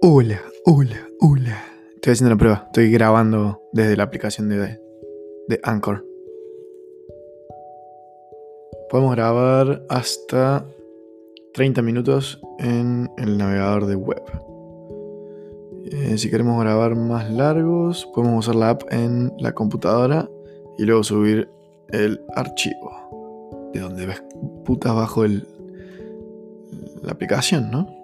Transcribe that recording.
Hola, hola, hola. Estoy haciendo la prueba. Estoy grabando desde la aplicación de, de Anchor. Podemos grabar hasta 30 minutos en el navegador de web. Eh, si queremos grabar más largos, podemos usar la app en la computadora y luego subir el archivo. De donde ves putas bajo el, la aplicación, ¿no?